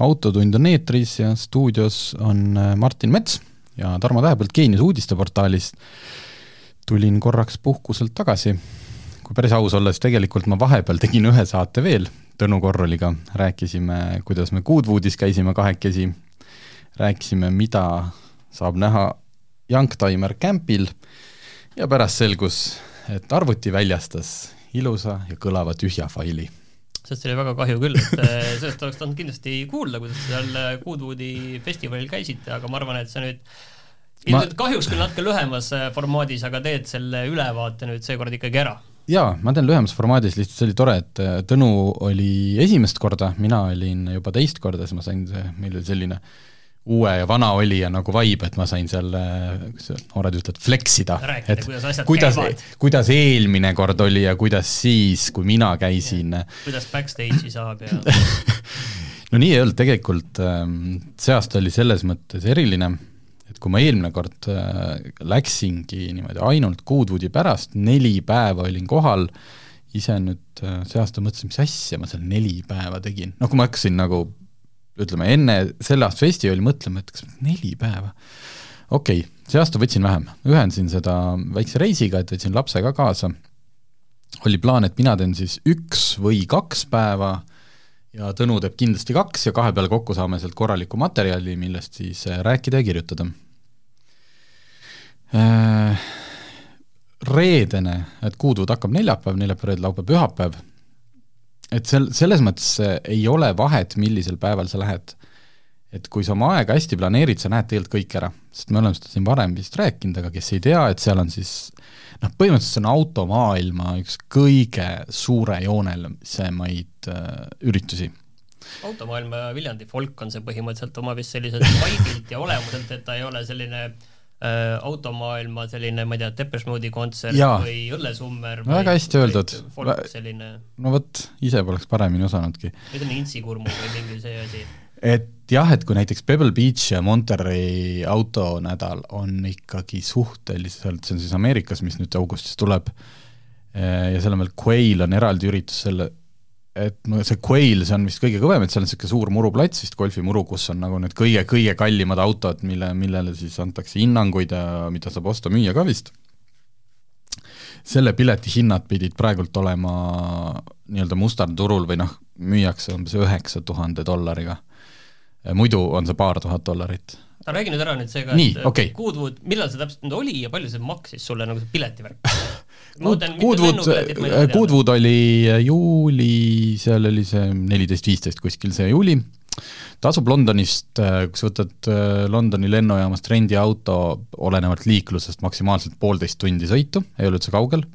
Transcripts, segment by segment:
Autotund on eetris ja stuudios on äh, Martin Mets ja Tarmo Tähepõld Geenius uudisteportaalist. tulin korraks puhkuselt tagasi. kui päris aus olla, siis tegelikult ma vahepeal tegin ühe saate veel Tõnu Korroliga, rääkisime, kuidas me Goodwoodis käisime kahekesi, rääkisime, mida saab näha Youngtimer kämpil ja pärast selgus, et arvuti väljastas ilusa ja kõlava tühja faili sellest oli väga kahju küll, et äh, sellest oleks tahtnud kindlasti kuulda, kuidas seal äh, Goodwoodi festivalil käisite, aga ma arvan, et sa nüüd ilmselt ma... kahjuks küll natuke lühemas äh, formaadis, aga teed selle ülevaate nüüd seekord ikkagi ära. jaa, ma teen lühemas formaadis, lihtsalt see oli tore, et Tõnu oli esimest korda, mina olin juba teist korda, siis ma sain, meil oli selline äh, uue ja vana olija nagu vibe, et ma sain seal, kuidas noored ütlevad, flex ida. et kuidas, kuidas, kuidas eelmine kord oli ja kuidas siis, kui mina käisin. kuidas backstage'i saab ja no nii ei olnud, tegelikult ähm, see aasta oli selles mõttes eriline, et kui ma eelmine kord äh, läksingi niimoodi ainult Goodwoodi pärast, neli päeva olin kohal, ise nüüd äh, see aasta mõtlesin, mis asja ma seal neli päeva tegin, noh, kui ma hakkasin nagu ütleme, enne selle aasta festivali mõtlema, et kas neli päeva, okei okay,, see aasta võtsin vähem, ühendasin seda väikse reisiga, et võtsin lapse ka kaasa, oli plaan, et mina teen siis üks või kaks päeva ja Tõnu teeb kindlasti kaks ja kahe peale kokku saame sealt korralikku materjali, millest siis äh, rääkida ja kirjutada. Äh, reedene, et Kuudud hakkab neljapäev, neljapäev, reede, laupäev, pühapäev et sel, selles mõttes ei ole vahet, millisel päeval sa lähed. et kui sa oma aega hästi planeerid, sa näed tegelikult kõik ära, sest me oleme seda siin varem vist rääkinud, aga kes ei tea, et seal on siis noh, põhimõtteliselt see on automaailma üks kõige suurejoonelisemaid äh, üritusi automaailma Viljandi folk on see põhimõtteliselt oma vist selliselt vibe'ilt ja olemuselt, et ta ei ole selline äh, äh, automaailma selline, ma ei tea, Depeche Mode'i kontsert Jaa. või Õllesummer väga hästi öeldud. selline no vot, ise poleks paremini osanudki. ütleme Intsikurmu või mingi see asi. et jah, et kui näiteks Pebble Beach ja Monterey autonädal on ikkagi suhteliselt, see on siis Ameerikas, mis nüüd augustis tuleb, äh, ja seal on veel Quail on eraldi üritus selle, et no see Quail, see on vist kõige kõvem, et seal on niisugune suur muruplats vist, golfimuru, kus on nagu need kõige-kõige kallimad autod, mille, millele siis antakse hinnanguid ja mida saab osta-müüa ka vist. selle pileti hinnad pidid praegult olema nii-öelda mustal turul või noh, müüakse umbes üheksa tuhande dollariga. muidu on see paar tuhat dollarit aga räägi nüüd ära nüüd see ka, et okay. Goodwood, millal see täpselt nüüd oli ja palju see maksis sulle nagu see piletivärk? Goodwood, Goodwood oli juuli, seal oli see neliteist, viisteist kuskil see juuli, tasub Londonist, kui sa võtad äh, Londoni lennujaamast rendiauto, olenevalt liiklusest maksimaalselt poolteist tundi sõitu, ei ole üldse kaugel.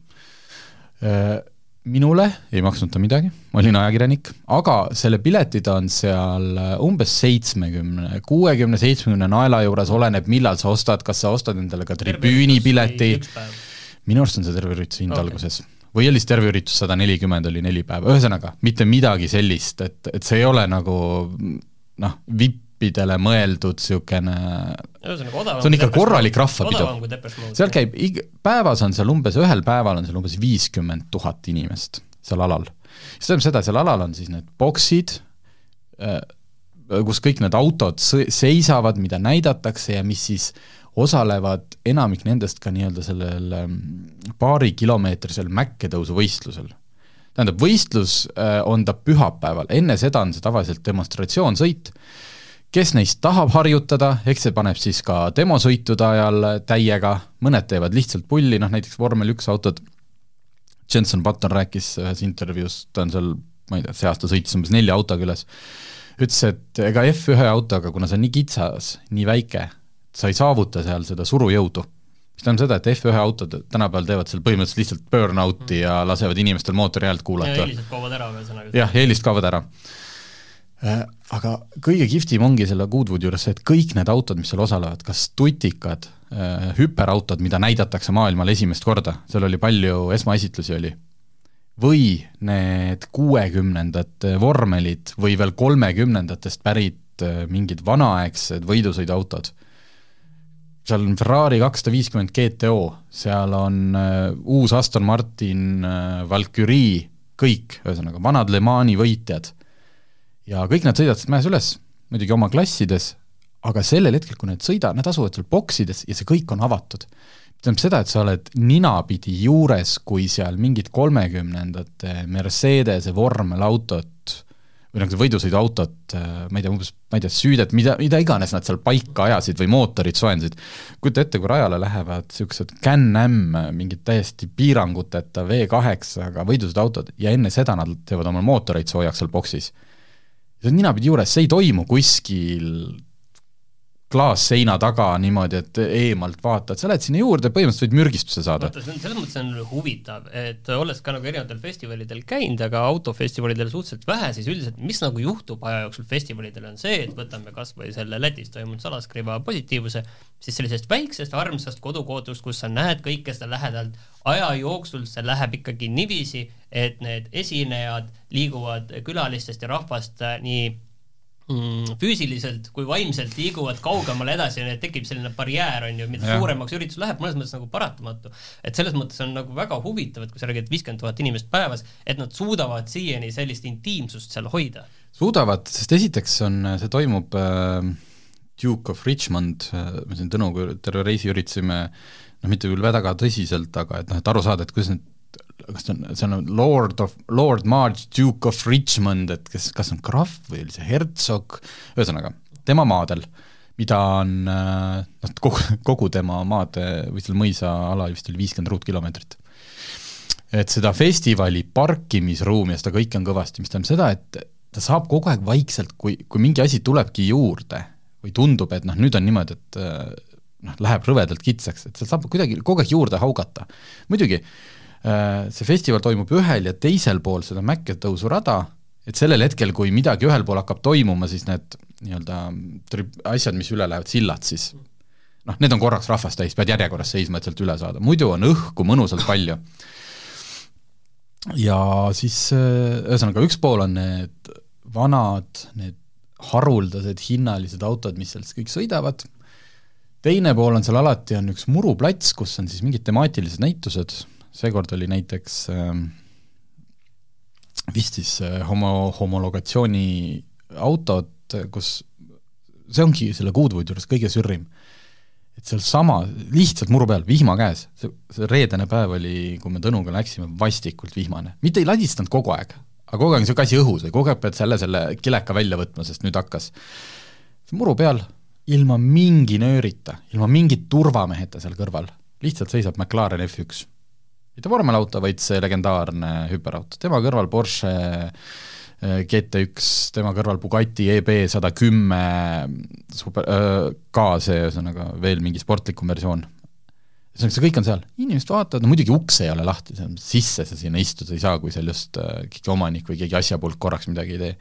Äh, minule ei maksnud ta midagi, ma olin ajakirjanik, aga selle piletid on seal äh, umbes seitsmekümne, kuuekümne, seitsmekümne naela juures, oleneb, millal sa ostad, kas sa ostad endale ka tribüünipileti, minu arust on see terve ürituse hind okay. alguses. või oli siis terve üritus sada nelikümmend, oli neli päeva, ühesõnaga, mitte midagi sellist, et, et see ei ole nagu noh, vipp gruppidele mõeldud niisugune see on ikka korralik rahvapidu. seal käib, päevas on seal umbes, ühel päeval on seal umbes viiskümmend tuhat inimest seal alal. see tähendab seda, seal alal on siis need boksid, äh, kus kõik need autod seisavad, mida näidatakse ja mis siis osalevad enamik nendest ka nii-öelda sellel ähm, paarikilomeetrisel mäkketõusuvõistlusel tähendab, võistlus äh, on ta pühapäeval, enne seda on see tavaliselt demonstratsioonsõit, kes neist tahab harjutada, eks see paneb siis ka demosõitude ajal täiega, mõned teevad lihtsalt pulli, noh näiteks vormel üks autod, Jenson Button rääkis ühes intervjuus, ta on seal, ma ei tea, see aasta sõitis umbes nelja autoga üles, ütles, et ega F1 autoga, kuna see on nii kitsas, nii väike, sa ei saavuta seal seda surujõudu. mis tähendab seda, et F1 autod tänapäeval teevad seal põhimõtteliselt lihtsalt burnout'i ja lasevad inimestel mootori häält kuulata. ja eelised kaovad ära, ühesõnaga. jah, eelised kaovad ära Äh, aga kõige kihvtim ongi selle Goodwoodi juures see, et kõik need autod, mis seal osalevad, kas tutikad, äh, hüperautod, mida näidatakse maailmal esimest korda, seal oli palju esmaesitlusi oli, või need kuuekümnendate vormelid või veel kolmekümnendatest pärit äh, mingid vanaaegsed võidusõiduautod. Seal on Ferrari kakssada viiskümmend GTO, seal on uus Aston Martin Valkyrie, kõik, ühesõnaga vanad Le Mani võitjad ja kõik nad sõidavad sealt mäes üles, muidugi oma klassides, aga sellel hetkel, kui nad sõidavad, nad asuvad seal boksides ja see kõik on avatud. tähendab seda, et sa oled ninapidi juures, kui seal mingid kolmekümnendate Mercedese vormelautot või nagu võidusõiduautot, ma ei tea, umbes, ma ei tea, süüdet, mida, mida iganes nad seal paika ajasid või mootorit soojendasid. kujuta ette, kui rajale lähevad niisugused Can-Am, mingid täiesti piiranguteta V8-ga võidusõiduautod ja enne seda nad teevad oma mootoreid soojaks seal boksis see on ninapidi juures, see ei toimu kuskil klaasseina taga niimoodi, et eemalt vaatad, sa lähed sinna juurde, põhimõtteliselt võid mürgistuse saada. vaata, see on, selles mõttes on huvitav, et olles ka nagu erinevatel festivalidel käinud, aga autofestivalidel suhteliselt vähe, siis üldiselt mis nagu juhtub aja jooksul festivalidel, on see, et võtame kas või selle Lätis toimunud salaskriva positiivse, siis sellisest väiksest armsast kodukootust, kus sa näed kõike seda lähedalt, aja jooksul see läheb ikkagi niiviisi, et need esinejad liiguvad külalistest ja rahvast nii mm, füüsiliselt kui vaimselt liiguvad kaugemale edasi tekib selline barjäär, on ju, mida ja. suuremaks üritus läheb, mõnes mõttes nagu paratamatu. et selles mõttes on nagu väga huvitav, et kui sa räägid viiskümmend tuhat inimest päevas, et nad suudavad siiani sellist intiimsust seal hoida. suudavad, sest esiteks on, see toimub äh, Duke of Richmond äh,, me siin Tõnuga terve reisi üritasime noh, mitte küll väga tõsiselt, aga et noh, et aru saada, et kuidas need kas ta on, see on Lord of, Lord March, Duke of Richmond, et kes, kas on krahv või oli see hertsog, ühesõnaga, tema maadel, mida on noh, kogu, kogu tema maade või selle mõisaala vist oli viiskümmend ruutkilomeetrit. et seda festivali parkimisruumi ja seda kõike on kõvasti, mis tähendab seda, et ta saab kogu aeg vaikselt, kui, kui mingi asi tulebki juurde või tundub, et noh, nüüd on niimoodi, et noh, läheb rõvedalt kitsaks, et seal saab kuidagi kogu aeg juurde haugata. muidugi, Äh, see festival toimub ühel ja teisel pool seda mäkketõusurada, et sellel hetkel, kui midagi ühel pool hakkab toimuma, siis need nii-öelda asjad, mis üle lähevad, sillad siis, noh, need on korraks rahvast täis, pead järjekorras seisma, et sealt üle saada, muidu on õhku mõnusalt palju. ja siis äh, ühesõnaga, üks pool on need vanad, need haruldased hinnalised autod, mis sealt kõik sõidavad, teine pool on seal alati, on üks muruplats, kus on siis mingid temaatilised näitused, seekord oli näiteks äh, vist siis äh, homo, homologatsiooni autod, kus see ongi selle Goodwoodi juures kõige sürrim. et sealsama, lihtsalt muru peal, vihma käes, see, see reedene päev oli, kui me Tõnuga läksime, vastikult vihmane. mitte ei ladistanud kogu aeg, aga kogu aeg on niisugune asi õhus või kogu aeg pead selle, selle kileka välja võtma, sest nüüd hakkas. muru peal, ilma mingi nöörita, ilma mingi turvameheta seal kõrval, lihtsalt seisab McLaren F1 mitte vormelauto, vaid see legendaarne hüperauto, tema kõrval Porsche äh, GT1, tema kõrval Bugatti EB sada kümme, super, äh, ka see ühesõnaga veel mingi sportlikum versioon. ühesõnaga, see kõik on seal, inimesed vaatavad, no muidugi uks ei ole lahti, sisse sa sinna istuda ei saa, kui seal just äh, keegi omanik või keegi asjapulk korraks midagi ei tee.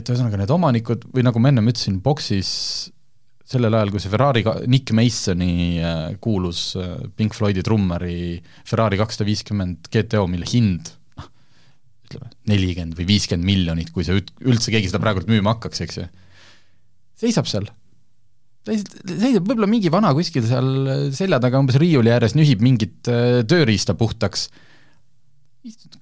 et ühesõnaga, need omanikud või nagu ma ennem ütlesin, boksis sellel ajal, kui see Ferrari, Nick Masoni äh, kuulus äh, Pink Floydi trummari Ferrari kakssada viiskümmend GTO, mille hind noh, ütleme, nelikümmend või viiskümmend miljonit, kui see üldse keegi seda praegult müüma hakkaks, eks ju, seisab seal. seisab võib-olla mingi vana kuskil seal selja taga umbes riiuli ääres, nühib mingit äh, tööriista puhtaks,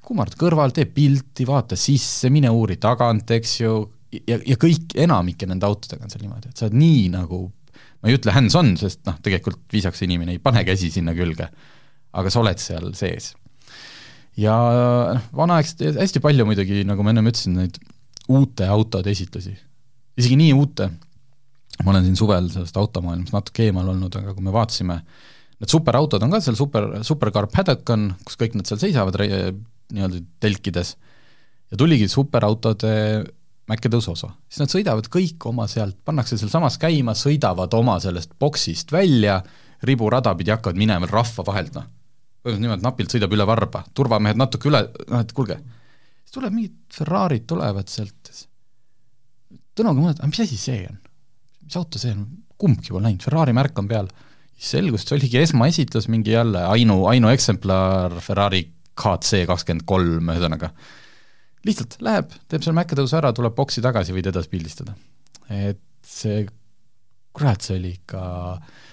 kummard kõrval, teeb pilti, vaata sisse, mine uuri tagant, eks ju, ja, ja kõik, enamike nende autodega on seal niimoodi, et sa oled nii nagu, ma ei ütle hands-on, sest noh, tegelikult viisakas inimene ei pane käsi sinna külge, aga sa oled seal sees. ja noh, vanaaegselt hästi palju muidugi, nagu ma ennem ütlesin, neid uute autode esitlusi, isegi nii uute, ma olen siin suvel sellest automaailmast natuke eemal olnud, aga kui me vaatasime, need superautod on ka seal super, supercar paddock on, kus kõik nad seal seisavad nii-öelda telkides, ja tuligi superautode mäkketõusu osa, siis nad sõidavad kõik oma sealt, pannakse sealsamas käima, sõidavad oma sellest boksist välja, riburada pidi hakkavad minema rahva vahelt, noh. põhimõtteliselt niimoodi, napilt sõidab üle varba, turvamehed natuke üle, noh et kuulge, siis tuleb mingid Ferrarid tulevad sealt, Tõnuga mõtled, aga mis asi see on? mis auto see on, kumbki pole näinud, Ferrari märk on peal. siis selgus, see oligi esmaesitlus, mingi jälle ainu, ainueksemplar Ferrari KC kakskümmend kolm, ühesõnaga. Lihtsalt läheb, teeb selle mäkketõusu ära, tuleb boksi tagasi, võid edasi pildistada. et see, kurat, see oli ikka,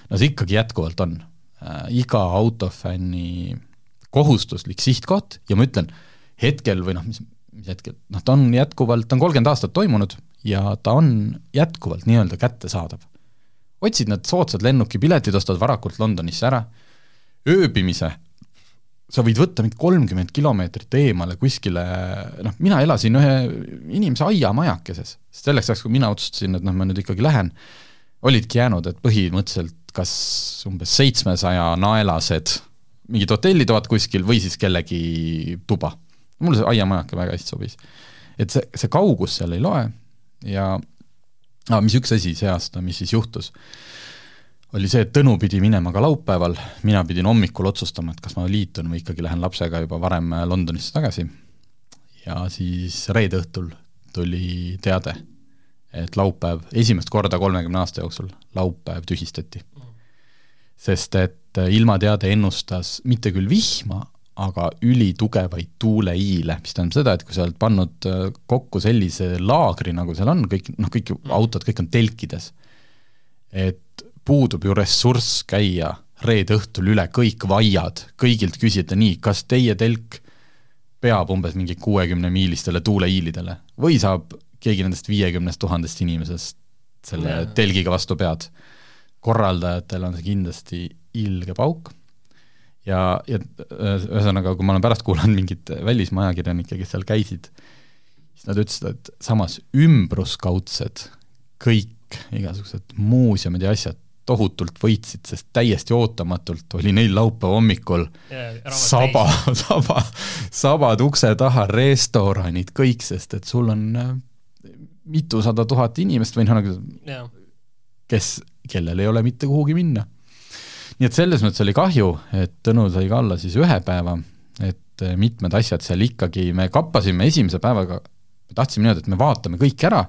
no see ikkagi jätkuvalt on äh, iga autofänni kohustuslik sihtkoht ja ma ütlen, hetkel või noh, mis, mis hetkel, noh ta on jätkuvalt, ta on kolmkümmend aastat toimunud ja ta on jätkuvalt nii-öelda kättesaadav. otsid need soodsad lennukipiletid, ostad varakult Londonisse ära, ööbimise sa võid võtta mingi kolmkümmend kilomeetrit eemale kuskile, noh, mina elasin ühe inimese aiamajakeses, selleks ajaks, kui mina otsustasin, et noh, ma nüüd ikkagi lähen, olidki jäänud, et põhimõtteliselt kas umbes seitsmesaja naelased mingid hotellitoad kuskil või siis kellegi tuba. mulle see aiamajake väga hästi sobis. et see, see kaugus seal ei loe ja ah, mis üks asi see aasta, mis siis juhtus, oli see, et Tõnu pidi minema ka laupäeval, mina pidin hommikul otsustama, et kas ma liitun või ikkagi lähen lapsega juba varem Londonisse tagasi. ja siis reede õhtul tuli teade, et laupäev, esimest korda kolmekümne aasta jooksul laupäev tühistati. sest et ilmateade ennustas mitte küll vihma, aga ülitugevaid tuuleiile, mis tähendab seda, et kui sa oled pannud kokku sellise laagri, nagu seal on, kõik, noh, kõik autod, kõik on telkides, et puudub ju ressurss käia reede õhtul üle kõik vaiad, kõigilt küsida nii, kas teie telk peab umbes mingi kuuekümne miilistele tuuleiilidele või saab keegi nendest viiekümnest tuhandest inimesest selle yeah. telgiga vastu pead. korraldajatel on see kindlasti ilge pauk ja, ja ühesõnaga, kui ma olen pärast kuulanud mingeid välismaa ajakirjanikke, kes seal käisid, siis nad ütlesid, et samas ümbruskaudsed kõik igasugused muuseumid ja asjad tohutult võitsid, sest täiesti ootamatult oli neil laupäeva hommikul yeah, saba, saba, sabad ukse taha, restoranid, kõik, sest et sul on äh, mitusada tuhat inimest või noh, nagu yeah. kes, kellel ei ole mitte kuhugi minna. nii et selles mõttes oli kahju, et Tõnu sai ka olla siis ühe päeva, et äh, mitmed asjad seal ikkagi, me kappasime esimese päevaga, me tahtsime niimoodi, et me vaatame kõik ära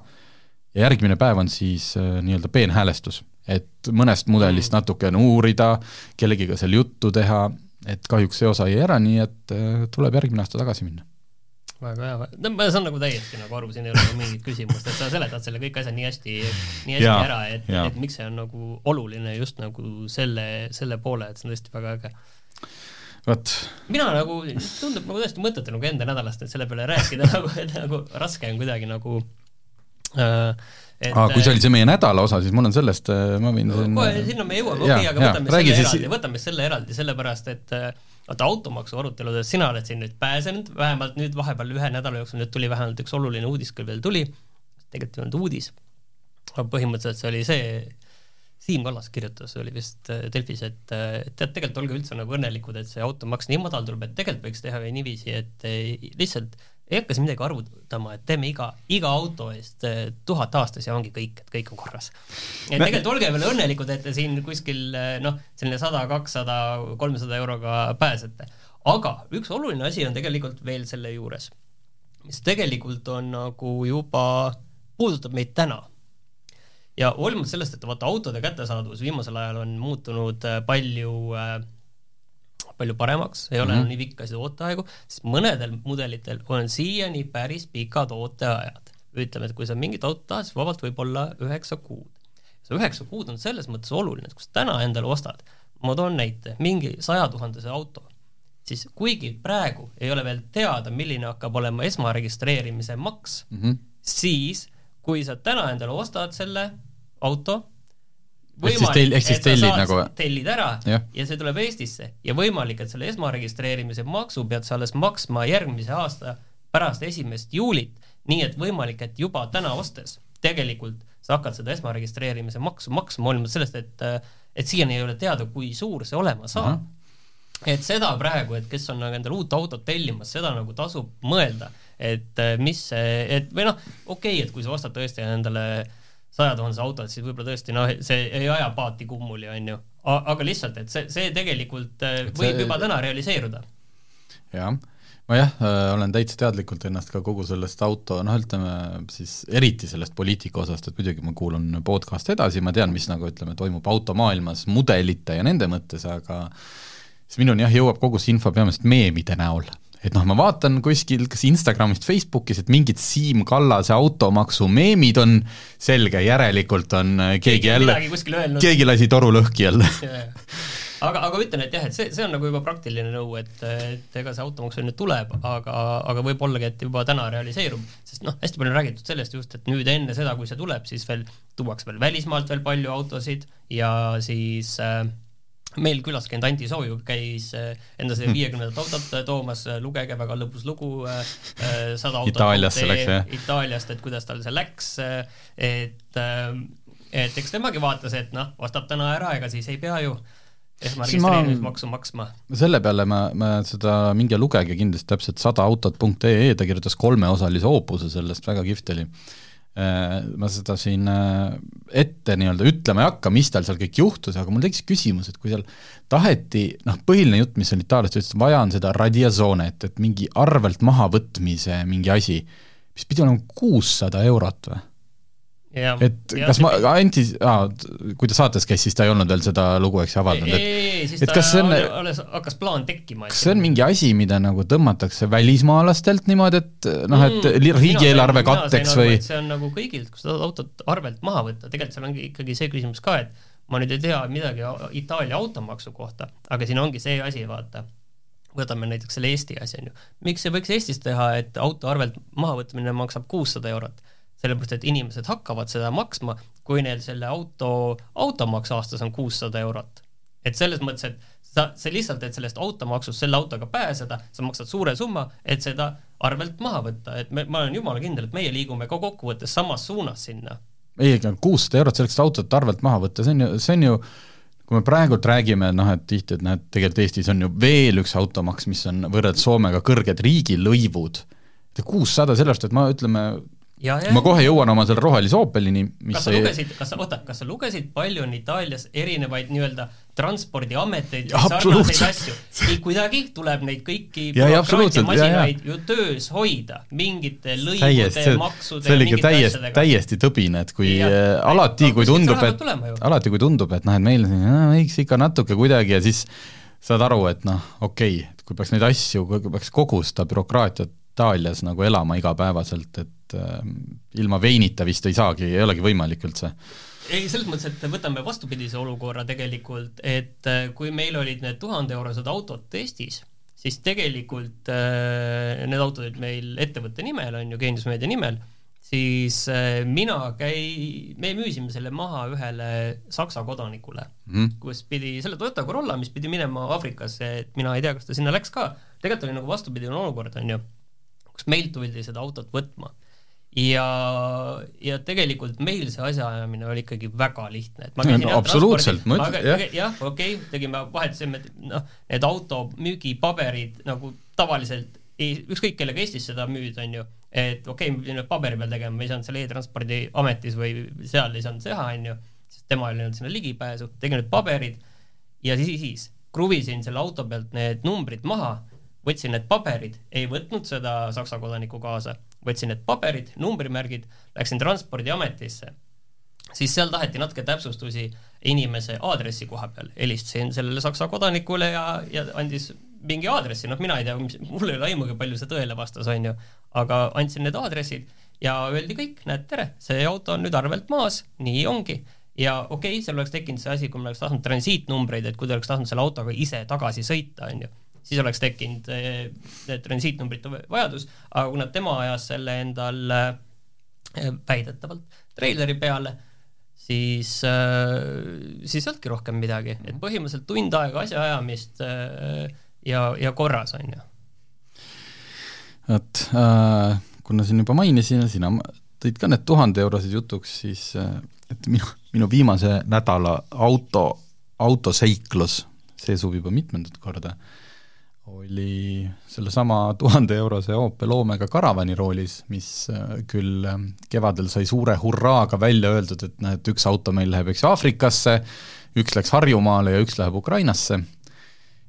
ja järgmine päev on siis äh, nii-öelda peenhäälestus et mõnest mudelist mm. natukene uurida, kellegiga seal juttu teha, et kahjuks see osa jäi ära, nii et äh, tuleb järgmine aasta tagasi minna väga hea, no ma saan nagu täiesti nagu aru, siin ei ole nagu mingit küsimust, et sa seletad selle kõik asjad nii hästi, nii hästi ja, ära, et, et miks see on nagu oluline just nagu selle, selle poole, et see on tõesti väga äge. vot. mina nagu, tundub nagu tõesti mõttetu nagu enda nädalast nüüd selle peale rääkida nagu, et nagu raske on kuidagi nagu äh, et Aa, kui see oli see meie nädala osa, siis mul on sellest, äh, ma võin siin kohe sinna me jõuame, okei aga võtame selle siis... eraldi, võtame selle eraldi, sellepärast et äh, vaata automaksu aruteludest sina oled siin nüüd pääsenud, vähemalt nüüd vahepeal ühe nädala jooksul nüüd tuli vähemalt üks oluline uudis küll veel tuli, tegelikult ei olnud uudis, aga põhimõtteliselt see oli see, Siim Kallas kirjutas, oli vist äh, Delfis, et tead, tegelikult olge üldse nagu õnnelikud, et see automaks nii madal tuleb, et tegelikult võiks teha niiviisi, et lihtsalt ei hakka siin midagi arvutama, et teeme iga, iga auto eest eh, tuhat aastas ja ongi kõik, et kõik on korras. et tegelikult olge veel õnnelikud, et te siin kuskil eh, noh, selline sada, kakssada, kolmsada euroga pääsete. aga üks oluline asi on tegelikult veel selle juures, mis tegelikult on nagu juba, puudutab meid täna. ja hoolimata sellest, et vaata autode kättesaadavus viimasel ajal on muutunud eh, palju äh, palju paremaks, ei ole mm -hmm. nii pikkasid ooteaegu, sest mõnedel mudelitel on siiani päris pikad ooteajad. ütleme, et kui sa mingit autot tahad, siis vabalt võib olla üheksa kuud. see üheksa kuud on selles mõttes oluline, et kui sa täna endale ostad, ma toon näite, mingi sajatuhandese auto, siis kuigi praegu ei ole veel teada, milline hakkab olema esmaregistreerimise maks mm, -hmm. siis kui sa täna endale ostad selle auto, võimalik, et sa saad nagu... tellid ära ja. ja see tuleb Eestisse ja võimalik, et selle esmaregistreerimise maksu pead sa alles maksma järgmise aasta pärast esimest juulit, nii et võimalik, et juba täna ostes tegelikult sa hakkad seda esmaregistreerimise maksu maksma, hoolimata sellest, et et siiani ei ole teada, kui suur see olema saab uh. -huh. et seda praegu, et kes on nagu endale uut autot tellimas, seda nagu tasub mõelda, et mis see, et või noh, okei okay,, et kui sa ostad tõesti endale äh, sajatuhandese autot, siis võib-olla tõesti noh, see ei aja paati kummuli, on ju. aga lihtsalt, et see, see tegelikult äh, võib see... juba täna realiseeruda. jah, ma jah, äh, olen täitsa teadlikult ennast ka kogu sellest auto, noh ütleme siis eriti sellest poliitika osast, et muidugi ma kuulan podcast'e edasi, ma tean, mis nagu ütleme, toimub automaailmas mudelite ja nende mõttes, aga siis minuni jah, jõuab kogu see info peamiselt meemide näol. Et noh, ma vaatan kuskil kas Instagramist, Facebookis, et mingid Siim Kallase automaksu meemid on selge, järelikult on keegi, keegi jälle, keegi lasi toru lõhki jälle. Aga, aga ütlen, et jah, et see, see on nagu juba praktiline nõu, et, et ega see automaks nüüd tuleb, aga, aga võib-ollagi, et juba täna realiseerub, sest noh, hästi palju on räägitud sellest just, et nüüd enne seda, kui see tuleb, siis veel tuuakse veel välismaalt veel palju autosid ja siis äh, meil külas käinud Anti Sooju käis äh, enda seda viiekümnendat autot äh, toomas, äh, lugege, väga lõbus lugu, sada autot Itaaliasse läks, jah? Itaaliast, et kuidas tal see läks, et et eks temagi vaatas, et noh, ostab täna ära, ega siis ei pea ju esmaregistreerimismaksu maksma. selle peale ma, ma seda, minge lugege kindlasti täpselt sada autot.ee, ta kirjutas kolmeosalise oopuse sellest, väga kihvt oli. Äh, ma seda siin äh, ette nii-öelda ütlema ei hakka, mis tal seal kõik juhtus, aga mul tekkis küsimus, et kui seal taheti, noh, põhiline jutt, mis on itaallased ütlesid, vaja on seda radiazonet, et mingi arvelt mahavõtmise mingi asi, mis pidi olema kuussada eurot või? Et ja, kas ma, Anti, kui ta saates käis, siis ta ei olnud veel seda lugu, eks ju, avaldanud, et siis et ta on, alles hakkas plaan tekkima. kas see on mingi asi, mida nagu tõmmatakse välismaalastelt niimoodi, et noh, et mm, riigieelarve katteks või? see on nagu kõigilt, kui sa tahad autot arvelt maha võtta, tegelikult seal ongi ikkagi see küsimus ka, et ma nüüd ei tea midagi Itaalia automaksu kohta, aga siin ongi see asi, vaata, võtame näiteks selle Eesti asja, on ju. miks ei võiks Eestis teha, et auto arvelt mahavõtmine maksab kuussada eurot sellepärast et inimesed hakkavad seda maksma, kui neil selle auto, automaks aastas on kuussada eurot. et selles mõttes, et sa, see lihtsalt, et sellest automaksust selle autoga pääseda, sa maksad suure summa, et seda arvelt maha võtta, et me, ma olen jumala kindel, et meie liigume ka kokkuvõttes samas suunas sinna. ei, aga kuussada eurot selleks, et autot arvelt maha võtta, see on ju, see on ju kui me praegult räägime, noh et tihti, et noh, et tegelikult Eestis on ju veel üks automaks, mis on võrreldes Soomega kõrged riigilõivud, kuussada, sellepärast et ma ütleme, Ja, ja, ma kohe jõuan oma selle rohelise Opelini, mis kas sa ei... lugesid, kas sa, oota, kas sa lugesid, palju on Itaalias erinevaid nii-öelda transpordiameteid ja sarnaseid asju? ei kuidagi tuleb neid kõiki bürokraatiamasinaid ju töös hoida mingite lõivude, maksude see oli ikka täiesti, täiesti tõbine, et kui ja, äh, alati, kui tundub, et alati, kui tundub, et noh, et meil siin võiks ikka natuke kuidagi ja siis saad aru, et noh, okei okay,, et kui peaks neid asju, kui peaks kogu seda bürokraatiat Itaalias nagu elama igapäevaselt, et äh, ilma veinita vist ei saagi, ei olegi võimalik üldse. Ei, selles mõttes, et võtame vastupidise olukorra tegelikult, et äh, kui meil olid need tuhandeeurosed autod Eestis, siis tegelikult äh, need autod olid meil ettevõtte nimel, on ju, Geeniusmeedia nimel, siis äh, mina käi-, me müüsime selle maha ühele Saksa kodanikule mm, kus pidi, selle Toyota Corolla, mis pidi minema Aafrikasse, et mina ei tea, kas ta sinna läks ka, tegelikult oli nagu vastupidine olukord, on ju kus meilt tuldi seda autot võtma. Ja, ja tegelikult meil see asjaajamine oli ikkagi väga lihtne, et ma käisin no, absoluutselt, ma ütlen, jah. jah, okei okay,, tegime, vahetasime, noh, need auto müügipaberid nagu tavaliselt ei, ükskõik kellega Eestis seda müüd, on ju, et okei okay,, me pidime paberi peal tegema, me ei saanud seal e-transpordi ametis või seal ei saanud teha, on ju, sest temal ei olnud sinna ligipääsu, tegin need paberid ja siis, siis kruvisin selle auto pealt need numbrid maha võtsin need paberid, ei võtnud seda Saksa kodanikku kaasa, võtsin need paberid, numbrimärgid, läksin Transpordiametisse, siis seal taheti natuke täpsustusi inimese aadressi koha peal, helistasin sellele Saksa kodanikule ja, ja andis mingi aadressi, noh, mina ei tea, mul ei ole aimugi, palju see tõele vastas, on ju, aga andsin need aadressid ja öeldi kõik, näed, tere, see auto on nüüd arvelt maas, nii ongi. Ja okei okay,, seal oleks tekkinud see asi, kui me oleks tahtnud transiitnumbreid, et kui ta oleks tahtnud selle autoga ise tagasi sõita, on ju siis oleks tekkinud eh, transiitnumbrite vajadus, aga kuna tema ajas selle endal eh, väidetavalt treileri peale, siis, eh, siis ei olnudki rohkem midagi, et põhimõtteliselt tund aega asjaajamist ja, ja korras, on ju. vot äh,, kuna siin juba mainisin, sina tõid ka need tuhande eurosed jutuks, siis et minu, minu viimase nädala auto, autoseiklus, see suvi juba mitmendat korda äh,, oli sellesama tuhande eurose Opel Omega karavani roolis, mis äh, küll äh, kevadel sai suure hurraaga välja öeldud, et et üks auto meil läheb, eks ju, Aafrikasse, üks läks Harjumaale ja üks läheb Ukrainasse,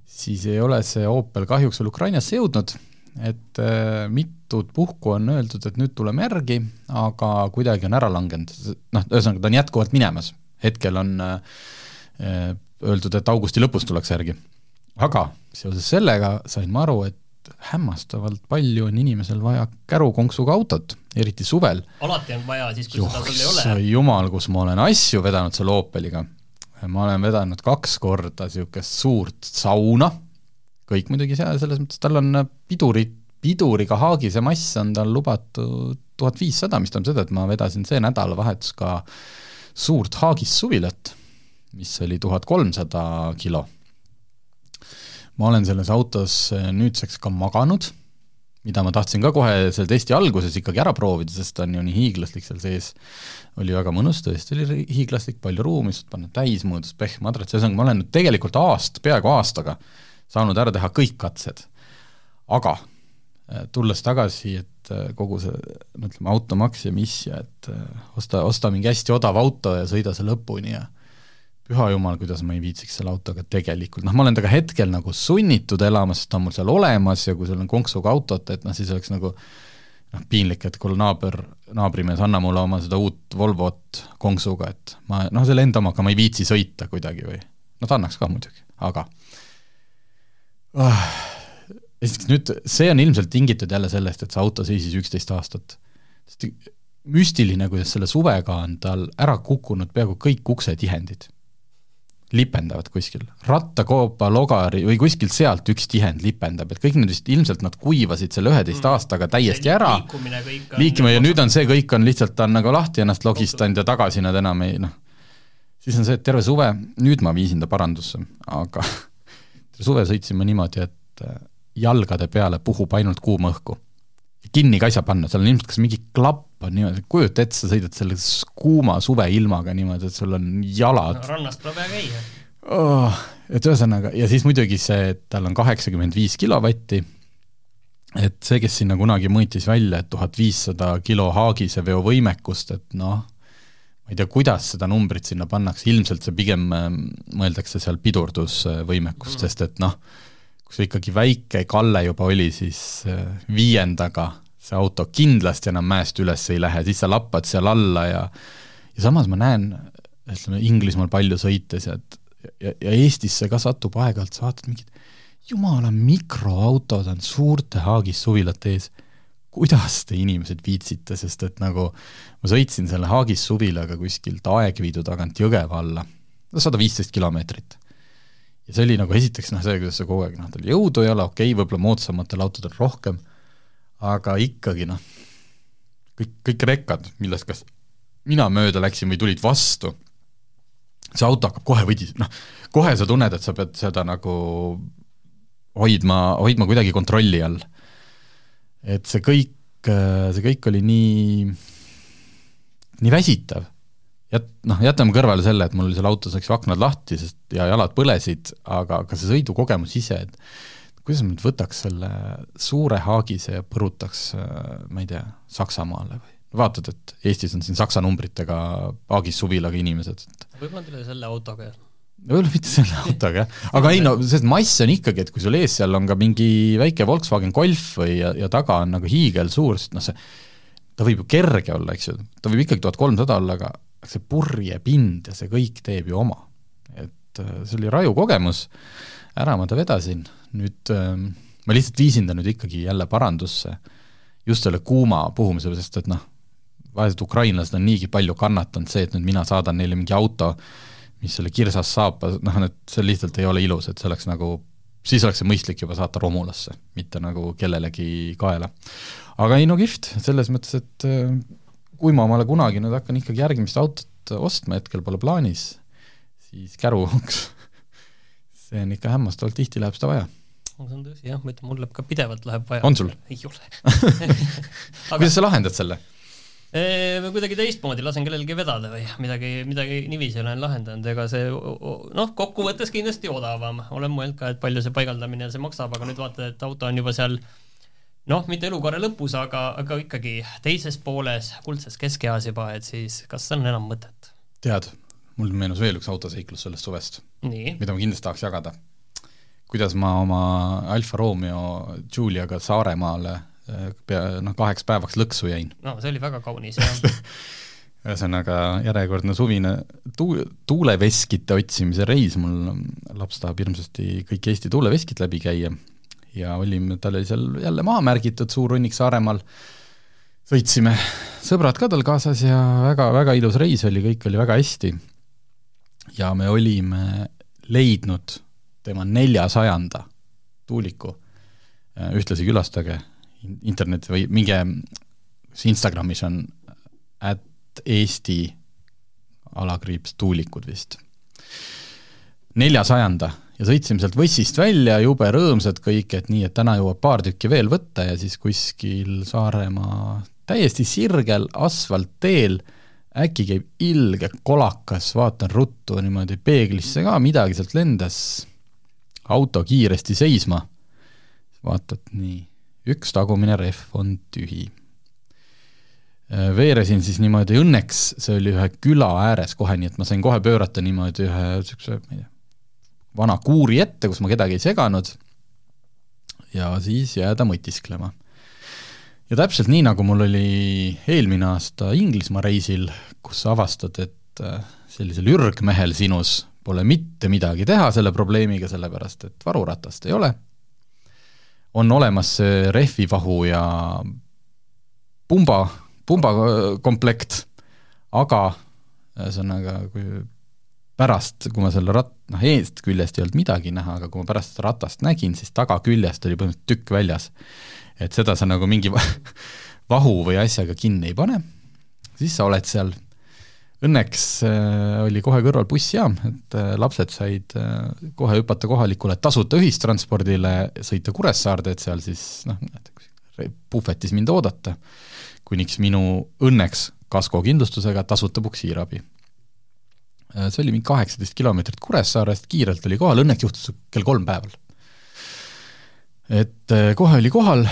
siis ei ole see Opel kahjuks veel Ukrainasse jõudnud, et äh, mitut puhku on öeldud, et nüüd tuleme järgi, aga kuidagi on ära langenud, noh, ühesõnaga ta on jätkuvalt minemas, hetkel on öeldud, et augusti lõpus tullakse järgi. Aga seoses sellega sain ma aru, et hämmastavalt palju on inimesel vaja kärukonksuga autot, eriti suvel. alati on vaja, siis kui seda sul ei ole. jumal, kus ma olen asju vedanud selle Opeliga. ma olen vedanud kaks korda niisugust suurt sauna kõik muidugi seal, selles mõttes tal on pidurid, piduriga haagise mass on tal lubatud tuhat viissada, mis tähendab seda, et ma vedasin see nädalavahetus ka suurt haagis-suvilat, mis oli tuhat kolmsada kilo. Ma olen selles autos nüüdseks ka maganud, mida ma tahtsin ka kohe selle testi alguses ikkagi ära proovida, sest ta on ju nii hiiglaslik seal sees, oli väga mõnus, tõesti oli hiiglaslik, palju ruumi, saad panna täismõõdus pehmadrats, ühesõnaga ma olen nüüd tegelikult aast, peaaegu aastaga äh, saanud ära teha kõik katsed. aga äh, tulles tagasi, et äh, kogu see, no ütleme, automaks ja mis ja et äh, osta, osta mingi hästi odav auto ja sõida see lõpuni ja püha jumal, kuidas ma ei viitsiks selle autoga tegelikult, noh, ma olen temaga hetkel nagu sunnitud elama, sest ta on mul seal olemas ja kui sul on konksuga autot, et noh, siis oleks nagu noh, piinlik, et kuule naaber, naabrimees, anna mulle oma seda uut Volvot konksuga, et ma noh, selle enda omaga ma ei viitsi sõita kuidagi või no ta annaks ka muidugi, aga oh,. esiteks nüüd, see on ilmselt tingitud jälle sellest, et see auto seisis üksteist aastat. müstiline, kuidas selle suvega on tal ära kukkunud peaaegu kõik uksetihendid. Lipendavad kuskil, rattakoopa, logari või kuskilt sealt üks tihend lipendab, et kõik need vist, ilmselt nad kuivasid selle üheteist mm. aastaga täiesti ära, liikuma ja nüüd on see, kõik on lihtsalt, ta on nagu lahti ennast logistanud ja tagasi nad enam ei noh, siis on see, et terve suve, nüüd ma viisin ta parandusse, aga suve sõitsime niimoodi, et äh, jalgade peale puhub ainult kuuma õhku. kinni ka ei saa panna, seal on ilmselt kas mingi klapp on niimoodi, kujuta ette, sa sõidad selle kuuma suveilmaga niimoodi, et sul on jalad no, rannast pole vaja käia oh,. et ühesõnaga, ja siis muidugi see, et tal on kaheksakümmend viis kilovatti, et see, kes sinna kunagi mõõtis välja, et tuhat viissada kilo haagise veovõimekust, et noh, ma ei tea, kuidas seda numbrit sinna pannakse, ilmselt see pigem ähm, mõeldakse seal pidurdusvõimekust mm., sest et noh, kui see ikkagi väike kalle juba oli, siis äh, viiendaga see auto kindlasti enam mäest üles ei lähe, siis sa lappad seal alla ja ja samas ma näen, ütleme Inglismaal palju sõites ja et ja, ja Eestisse ka satub aeg-ajalt, sa vaatad mingid jumala mikroautod on suurte haagis suvilate ees kuidas te inimesed viitsite, sest et nagu ma sõitsin selle Haagis suvilaga kuskilt Aegviidu tagant Jõgeva alla, no sada viisteist kilomeetrit. ja see oli nagu esiteks noh, see, kuidas see kogu aeg noh, tal jõudu ei ole, okei okay,, võib-olla moodsamatel autodel rohkem, aga ikkagi noh, kõik, kõik rekkad, millest kas mina mööda läksin või tulid vastu, see auto hakkab kohe võdis-, noh, kohe sa tunned, et sa pead seda nagu hoidma, hoidma kuidagi kontrolli all et see kõik, see kõik oli nii, nii väsitav. Jät-, noh, jätame kõrvale selle, et mul seal autos, eks ju, aknad lahti, sest ja jalad põlesid, aga, aga see sõidukogemus ise, et kuidas ma nüüd võtaks selle suure haagise ja põrutaks, ma ei tea, Saksamaale või? Vaatad, et Eestis on siin saksa numbritega haagis suvilaga inimesed, et võib-olla teil selle autoga, jah. Võib-olla mitte selle autoga, jah, aga ei no see mass on ikkagi, et kui sul ees seal on ka mingi väike Volkswagen Golf või ja, ja taga on nagu hiigelsuur, sest noh, see ta võib ju kerge olla, eks ju, ta võib ikkagi tuhat kolmsada olla, aga see purjepind ja see kõik teeb ju oma. et äh, see oli raju kogemus, ära ma ta vedasin, nüüd äh, ma lihtsalt viisin ta nüüd ikkagi jälle parandusse, just selle kuuma puhumise, sest et noh, vaesed ukrainlased on niigi palju kannatanud, see, et nüüd mina saadan neile mingi auto, mis selle kirsas saab, noh, et see lihtsalt ei ole ilus, et see oleks nagu, siis oleks see mõistlik juba saata romulasse, mitte nagu kellelegi kaela. aga ei no kihvt, selles mõttes, et äh, kui ma omale kunagi nüüd hakkan ikkagi järgmist autot ostma, hetkel pole plaanis, siis käruks see on ikka hämmastavalt tihti läheb seda vaja see on tõsi jah, ma ütlen, mul läheb ka pidevalt läheb vaja. on sul? ei ole Aga... kuidas sa lahendad selle? või kuidagi teistmoodi lasen kellelgi vedada või midagi, midagi niiviisi olen lahendanud, ega see noh, kokkuvõttes kindlasti odavam, olen mõelnud ka, et palju see paigaldamine see maksab, aga nüüd vaatad, et auto on juba seal noh, mitte elukaare lõpus, aga, aga ikkagi teises pooles, kuldses keskeas juba, et siis kas on enam mõtet? tead, mul meenus veel üks autoseiklus sellest suvest, mida ma kindlasti tahaks jagada. Kuidas ma oma Alfa Romeo Giuliaga Saaremaale äh, pea, noh, kaheks päevaks lõksu jäin. no see oli väga kaunis, jah. Ühesõnaga järjekordne suvine tuu-, tuuleveskite otsimise reis, mul laps tahab hirmsasti kõik Eesti tuuleveskid läbi käia. Ja olime, tal oli seal jälle maha märgitud suur hunnik Saaremaal, sõitsime, sõbrad ka tal kaasas ja väga, väga ilus reis oli, kõik oli väga hästi. ja me olime leidnud tema neljasajanda tuuliku, ühtlasi külastage internet või minge, Instagramis on at Eesti alakriips tuulikud vist. neljasajanda ja sõitsime sealt Võssist välja, jube rõõmsad kõik, et nii, et täna jõuab paar tükki veel võtta ja siis kuskil Saaremaa täiesti sirgel asfaltteel äkki käib ilge kolakas, vaatan ruttu niimoodi peeglisse ka, midagi sealt lendas, auto kiiresti seisma, vaatad nii, üks tagumine rehv on tühi Äh, veeresin siis niimoodi, õnneks see oli ühe küla ääres kohe, nii et ma sain kohe pöörata niimoodi ühe niisuguse, ma ei tea, vana kuuri ette, kus ma kedagi ei seganud, ja siis jääda mõtisklema. ja täpselt nii, nagu mul oli eelmine aasta Inglismaa reisil, kus sa avastad, et äh, sellisel ürgmehel sinus pole mitte midagi teha selle probleemiga, sellepärast et varuratast ei ole, on olemas see rehvivahu ja pumba pumbakomplekt, aga ühesõnaga, kui pärast, kui ma selle rat-, noh eest küljest ei olnud midagi näha, aga kui ma pärast seda ratast nägin, siis tagaküljest oli põhimõtteliselt tükk väljas. et seda sa nagu mingi vahu või asjaga kinni ei pane, siis sa oled seal. Õnneks äh, oli kohe kõrval bussijaam, et äh, lapsed said äh, kohe hüpata kohalikule tasuta ühistranspordile, sõita Kuressaarde, et seal siis noh, puhvetis mind oodata kuniks minu õnneks kaskokindlustusega tasuta puksiirabi. See oli mingi kaheksateist kilomeetrit Kuressaarest, kiirelt oli kohal, õnneks juhtus kell kolm päeval. et kohe oli kohal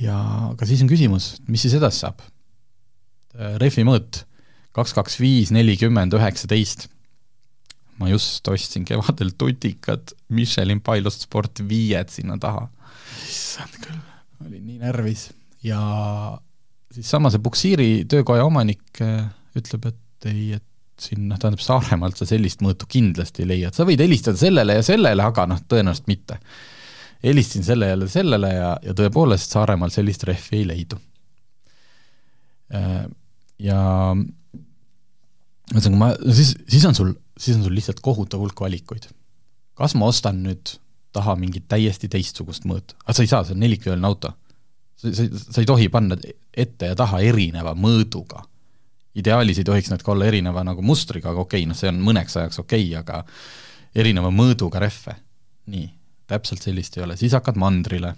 ja aga siis on küsimus, mis siis edasi saab? Rehvi mõõt kaks, kaks, viis, nelikümmend, üheksateist. ma just ostsin kevadel tutikad Michelin Pilot Sport viied sinna taha. issand küll, olin nii närvis ja siis sama see Puksiiri töökoja omanik äh, ütleb, et ei, et siin noh, tähendab Saaremaalt sa sellist mõõtu kindlasti ei leia, et sa võid helistada sellele ja sellele, aga noh, tõenäoliselt mitte. helistasin selle jälle sellele ja, ja tõepoolest Saaremaal sellist rehvi ei leidu. Äh, ja ühesõnaga ma, siis, siis on sul, siis on sul lihtsalt kohutav hulk valikuid. kas ma ostan nüüd taha mingit täiesti teistsugust mõõtu, aga sa ei saa, see on nelikveoline auto sa, sa, sa ei tohi panna ette ja taha erineva mõõduga. ideaalis ei tohiks need ka olla erineva nagu mustriga, aga okei okay,, noh see on mõneks ajaks okei okay,, aga erineva mõõduga rehve. nii, täpselt sellist ei ole, siis hakkad mandrile.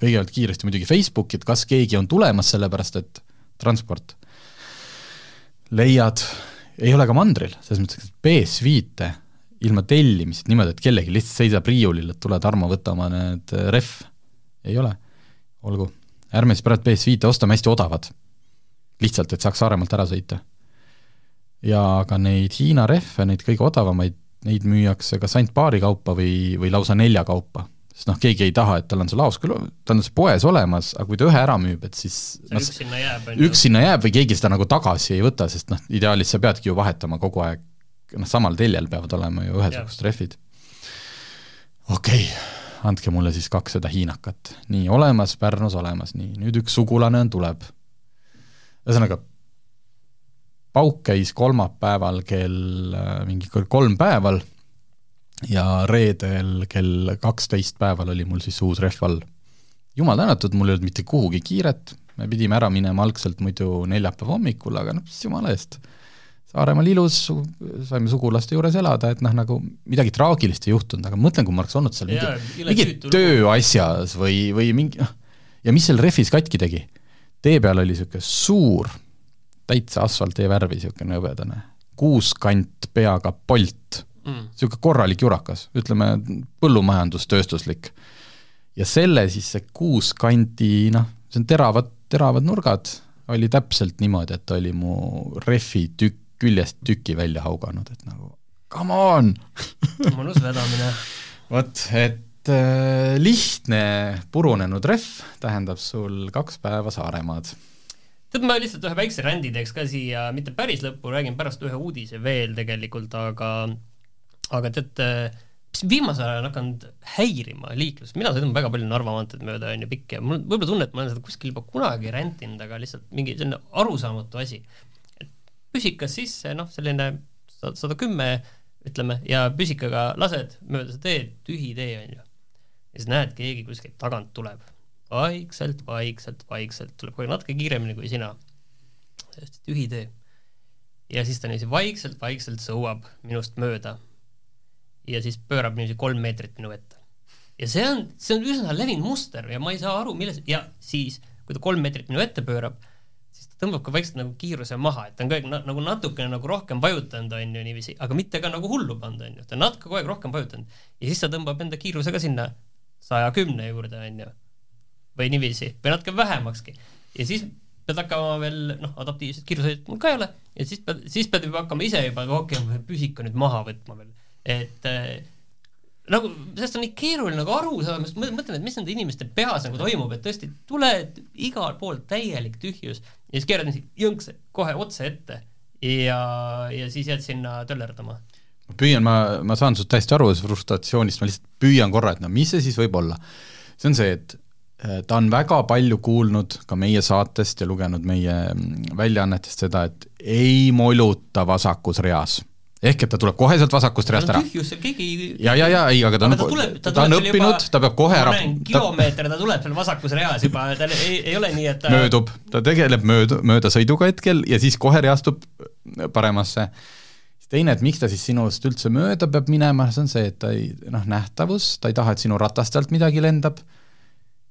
kõigepealt kiiresti muidugi Facebooki, et kas keegi on tulemas, sellepärast et transport. leiad, ei ole ka mandril, selles mõttes, et PS5-e ilma tellimisest niimoodi, et kellelgi lihtsalt seisab riiulil, et tule, Tarmo, võta oma need rehv, ei ole, olgu ärme siis praegu PS5-e ostame hästi odavad. lihtsalt, et saaks Saaremaalt ära sõita. ja aga neid Hiina rehve, neid kõige odavamaid, neid müüakse kas ainult paari kaupa või, või lausa nelja kaupa. Sest noh, keegi ei taha, et tal on see laos küll, tal on see poes olemas, aga kui ta ühe ära müüb, et siis no, üks sinna jääb, on ju. üks sinna jääb või keegi seda nagu tagasi ei võta, sest noh, ideaalis sa peadki ju vahetama kogu aeg, noh, samal teljel peavad olema ju ühesugused rehvid. okei okay andke mulle siis kakssada hiinakat. nii, olemas, Pärnus olemas, nii, nüüd üks sugulane on, tuleb. ühesõnaga, pauk käis kolmapäeval kell äh, mingi kolm päeval ja reedel kell kaksteist päeval oli mul siis uus rehv all. jumal tänatud, mul ei olnud mitte kuhugi kiiret, me pidime ära minema algselt muidu neljapäeva hommikul, aga noh, jumala eest. Saaremaal ilus, saime sugulaste juures elada, et noh, nagu midagi traagilist ei juhtunud, aga mõtlen, kui ma oleks olnud seal mingi, mingi tööasjas või, või mingi noh, ja mis seal rehvis katki tegi? tee peal oli niisugune suur, täitsa asfalttee värvi niisugune hõbedane, kuuskant peaga Bolt mm., niisugune korralik jurakas, ütleme põllumajandustööstuslik. ja selle siis see kuuskanti, noh, see on teravad, teravad nurgad, oli täpselt niimoodi, et oli mu rehvi tükk küljest tüki välja hauganud, et nagu come on mõnus vedamine. vot, et äh, lihtne purunenud rehv tähendab sul kaks päeva Saaremaad. tead, ma lihtsalt ühe väikse rändi teeks ka siia, mitte päris lõppu, räägin pärast ühe uudise veel tegelikult, aga aga tead, mis viimasel ajal on hakanud häirima liiklust, mina sõidan väga palju Narva maanteed mööda, on ju, pikk ja mul võib-olla tunne, et ma olen seda kuskil juba kunagi rentinud, aga lihtsalt mingi selline arusaamatu asi. püsikas sisse, noh, selline sada kümme ütleme, ja püsikaga lased mööda seda teed, tühi tee on ju. ja siis näed, keegi kuskilt tagant tuleb. vaikselt, vaikselt, vaikselt, tuleb aeg natuke kiiremini kui sina. tühi tee. ja siis ta niiviisi vaikselt-vaikselt sõuab minust mööda. Ja siis pöörab niiviisi kolm meetrit minu ette. ja see on, see on üsna levinud muster ja ma ei saa aru, milles, ja siis, kui ta kolm meetrit minu ette pöörab tõmbab ka vaikselt nagu kiiruse maha, et ta on kogu aeg na, nagu natukene nagu rohkem vajutanud, on ju, niiviisi, aga mitte ka nagu hullu pannud, on ju, ta on natuke kogu aeg rohkem vajutanud. ja siis ta tõmbab enda kiiruse ka sinna saja kümne juurde, on ju. või niiviisi, või natuke vähemakski. ja siis pead hakkama veel, noh, adaptiivset kiiruseid mul ka ei ole, ja siis pead, siis pead juba hakkama ise juba, okay,, püsika nüüd maha võtma veel. Et nagu sellest on nii keeruline nagu aru saada, ma mõtlen, et mis nende inimeste peas nagu toimub, et tõesti tuled igalt poolt täielik tühjus ja siis keerad jõnks kohe otse ette ja, ja siis jääd sinna töllerdama. ma püüan, ma, ma saan sinust täiesti aru frustratsioonist, ma lihtsalt püüan korra, et no mis see siis võib olla. see on see, et äh, ta on väga palju kuulnud ka meie saatest ja lugenud meie mm, väljaannetest seda, et ei moluta vasakus reas ehk et ta tuleb kohe sealt vasakust reast ära. tühjus, keegi ja, ja, ja ei, aga ta on, ta, ta, ta on õppinud, ta peab kohe ära kilomeeter ta tuleb seal vasakus reas juba, tal ei, ei ole nii, et ta möödub, ta tegeleb mööd-, möödasõiduga hetkel ja siis kohe reastub paremasse. teine, et miks ta siis sinust üldse mööda peab minema, see on see, et ta ei, noh, nähtavus, ta ei taha, et sinu ratast alt midagi lendab,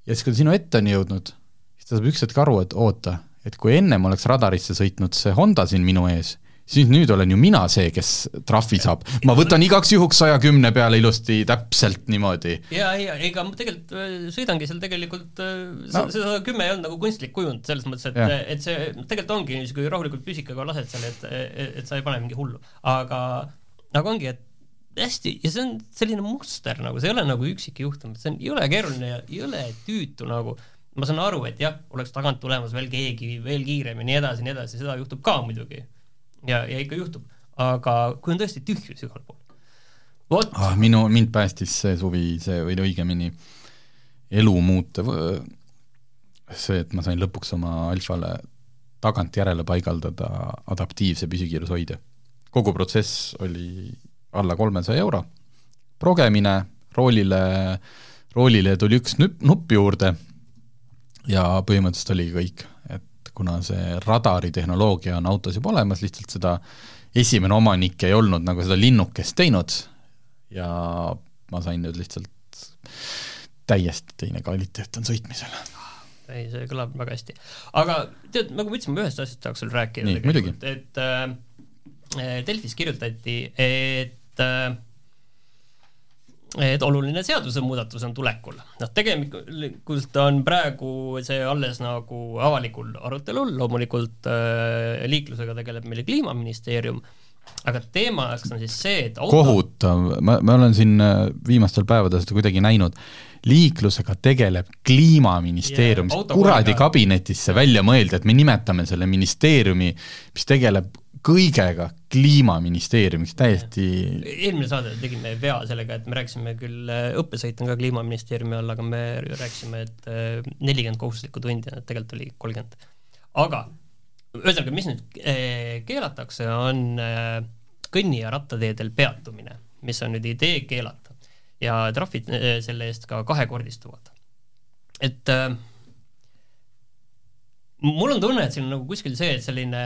ja siis, kui ta sinu ette on jõudnud, siis ta saab üks hetk aru, et oota, et kui ennem oleks radarisse sõitnud see Honda siin minu ees siis nüüd olen ju mina see, kes trahvi saab. ma võtan igaks juhuks saja kümne peale ilusti täpselt niimoodi. ja, ja ega ma tegelikult äh, sõidangi seal tegelikult äh, no., see sada kümme ei olnud nagu kunstlik kujund, selles mõttes, et, et see tegelikult ongi niisugune rahulikult püsikaga lased seal, et, et sa ei pane mingi hullu. aga, aga ongi, et hästi, ja see on selline muster nagu, see ei ole nagu üksik juhtum, see on jõle keeruline ja jõle tüütu nagu ma saan aru, et jah, oleks tagant tulemas veel keegi veel kiirem ja nii edasi nii edasi, seda juhtub ka muidugi ja, ja ikka juhtub, aga kui on tõesti tühjus igal pool. vot ah,. minu, mind päästis see suvi, see või õigemini elu muutev, see, et ma sain lõpuks oma alfale tagantjärele paigaldada adaptiivse püsikiirushoidja. kogu protsess oli alla kolmesaja euro, progemine, roolile, roolile tuli üks nupp, nupp juurde ja põhimõtteliselt oligi kõik kuna see radaritehnoloogia on autos juba olemas, lihtsalt seda esimene omanik ei olnud nagu seda linnukest teinud ja ma sain nüüd lihtsalt täiesti teine kvaliteet on sõitmisel. ei, see kõlab väga hästi. aga tead, nagu ma ütlesin, ma ühest asjast tahaks sulle rääkida tegelikult, et äh, Delfis kirjutati, et äh, et oluline seadusemuudatus on tulekul. noh, tegelikult on praegu see alles nagu avalikul arutelul, loomulikult äh, liiklusega tegeleb meil Kliimaministeerium, aga teemaks on siis see, et auto... kohutav, ma, ma olen siin äh, viimastel päevadel seda kuidagi näinud, liiklusega tegeleb Kliimaministeerium yeah,, kuradi kabinetis see välja mõeldi, et me nimetame selle ministeeriumi, mis tegeleb kõigega kliimaministeeriumiks, täiesti eelmine saade tegime vea sellega, et me rääkisime küll, äh, õppesõit on ka kliimaministeeriumi all, aga me rääkisime, et äh, nelikümmend kohustuslikku tundi, tegelikult oli kolmkümmend. aga ühesõnaga, mis nüüd äh, keelatakse, on kõnni- ja rattateedel peatumine, mis on nüüd idee keelata. Ja trahvid selle eest ka kahekordistuvad. et mul on tunne, et siin on nagu kuskil see, et selline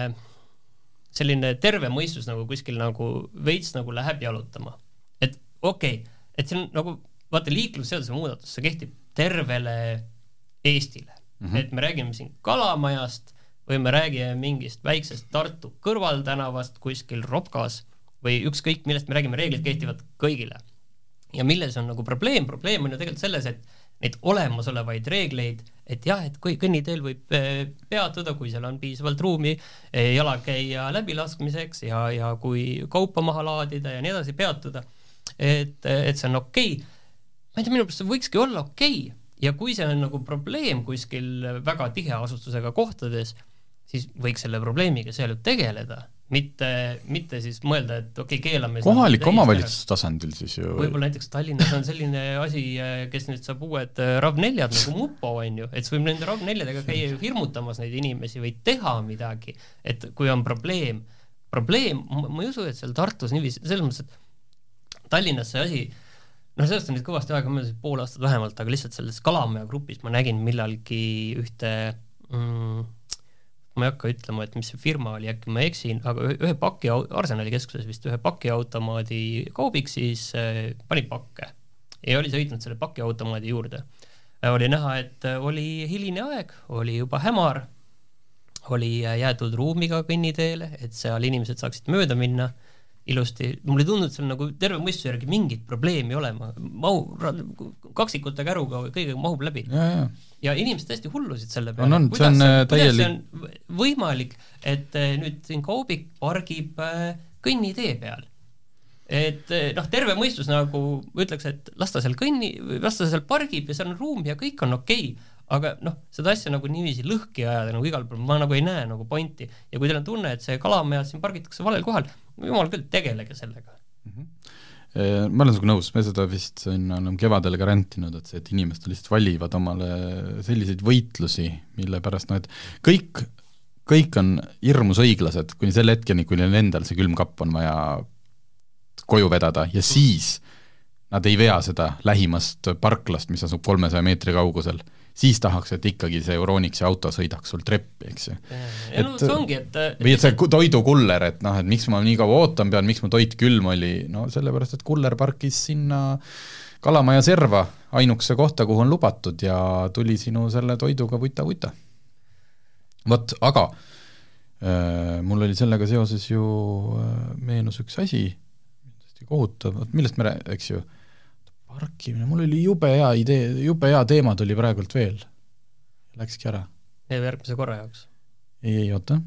selline terve mõistus nagu kuskil nagu veits nagu läheb jalutama. et okei okay,, et see on nagu, vaata liiklusseaduse muudatus, see kehtib tervele Eestile mm. -hmm. et me räägime siin Kalamajast või me räägime mingist väiksest Tartu kõrvaltänavast kuskil Ropkas või ükskõik millest me räägime, reeglid kehtivad kõigile. Ja milles on nagu probleem, probleem on ju tegelikult selles, et neid olemasolevaid reegleid, et jah, et kui kõnniteel võib eh, peatuda, kui seal on piisavalt ruumi eh, jalakäija läbilaskmiseks ja, ja kui kaupa maha laadida ja nii edasi, peatuda, et, et see on okei okay., ma ei tea, minu meelest see võikski olla okei okay. ja kui see on nagu probleem kuskil väga tiheasustusega kohtades, siis võiks selle probleemiga seal ju tegeleda mitte, mitte siis mõelda, et okei okay,, keelame kohaliku omavalitsuse tasandil siis ju. Võib-olla näiteks Tallinnas on selline asi, kes nüüd saab uued äh, RAV4-d nagu Mupo, on ju, et siis võib nende RAV4-dega käia ju hirmutamas neid inimesi või teha midagi, et kui on probleem, probleem, ma ei usu, et seal Tartus niiviisi, selles mõttes, et Tallinnas see asi noh, sellest on nüüd kõvasti aega möödas, pool aastat vähemalt, aga lihtsalt selles Kalamaja grupis ma nägin millalgi ühte mm, ma ei hakka ütlema, et mis see firma oli, äkki ma eksin, aga ühe paki, Arsenali keskuses vist ühe pakiautomaadi kaubiks siis äh, pani pakke ja oli sõitnud selle pakiautomaadi juurde. oli näha, et äh, oli hiline aeg, oli juba hämar, oli äh, jäetud ruumiga kõnniteele, et seal inimesed saaksid mööda minna ilusti, mulle ei tundunud seal nagu terve mõistuse järgi mingit probleemi olema, mahu, kaksikute käruga kõigega mahub läbi. ja, ja inimesed täiesti hullusid selle peale. on, on, see on äh, täielik. võimalik, et äh, nüüd siin kaubik pargib äh, kõnnitee peal. et noh, terve mõistus nagu ütleks, et las ta seal kõnni, las ta seal pargib ja seal on ruum ja kõik on okei okay aga noh, seda asja nagu niiviisi lõhki ajada nagu igal pool, ma nagu ei näe nagu pointi. ja kui teil on tunne, et see kalamaja siin pargitakse valel kohal, jumal küll, tegelege sellega mm. -hmm ma olen sinuga nõus, me seda vist siin oleme kevadel ka rentinud, et see, et inimesed lihtsalt valivad omale selliseid võitlusi, mille pärast noh, et kõik, kõik on hirmus õiglased kuni selle hetkeni, kui neil endal see külmkapp on vaja koju vedada ja siis nad ei vea seda lähimast parklast, mis asub kolmesaja meetri kaugusel siis tahaks, et ikkagi see Euronixi auto sõidaks sul treppi, eks ju. ja no see ongi, et või et see toidukuller, et noh, et miks ma nii kaua ootama pean, miks mu toit külm oli, no sellepärast, et kuller parkis sinna Kalamaja serva ainukese kohta, kuhu on lubatud ja tuli sinu selle toiduga vuta-vuta. vot, aga äh, mul oli sellega seoses ju äh, meenus üks asi, kohutav, vot millest me rää-, eks ju äh,, parkimine, mul oli jube hea idee, jube hea teema tuli praegult veel. Läkski ära. jääb järgmise korra jaoks? ei, ei oota.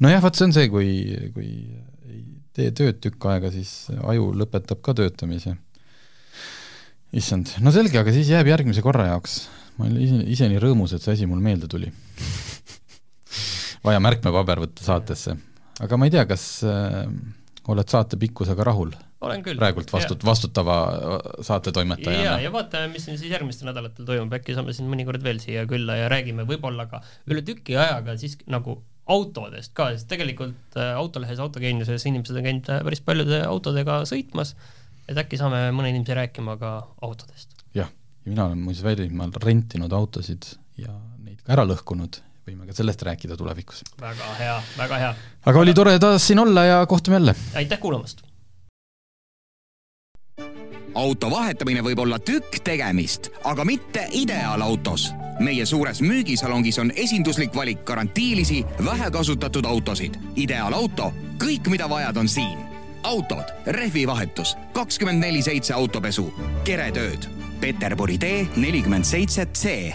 nojah, vot see on see, kui, kui ei tee tööd tükk aega, siis aju lõpetab ka töötamise. issand, no selge, aga siis jääb järgmise korra jaoks. ma olin ise, ise nii rõõmus, et see asi mul meelde tuli vaja märkmepaber võtta saatesse. aga ma ei tea, kas äh, oled saate pikkusega rahul? Olen küll. praegult vastut-, vastutava saatetoimetajana. ja, ja vaatame, mis siin siis järgmistel nädalatel toimub, äkki saame siin mõnikord veel siia külla ja räägime võib-olla ka üle tüki ajaga siis nagu autodest ka, sest tegelikult äh, autolehes Autogeeniuses inimesed on käinud äh, päris paljude autodega sõitmas, et äkki saame mõne inimese rääkima ka autodest. jah, ja mina olen muuseas välismaal rentinud autosid ja neid ka ära lõhkunud võime ka sellest rääkida tulevikus. väga hea, väga hea. aga oli tore taas siin olla ja kohtume jälle! aitäh kuulamast! Auto vahetamine võib olla tükk tegemist, aga mitte ideaalautos. meie suures müügisalongis on esinduslik valik garantiilisi, vähekasutatud autosid. ideaalauto, kõik, mida vajad, on siin. autod, rehvivahetus, kakskümmend neli seitse autopesu, keretööd. Peterburi tee nelikümmend seitse C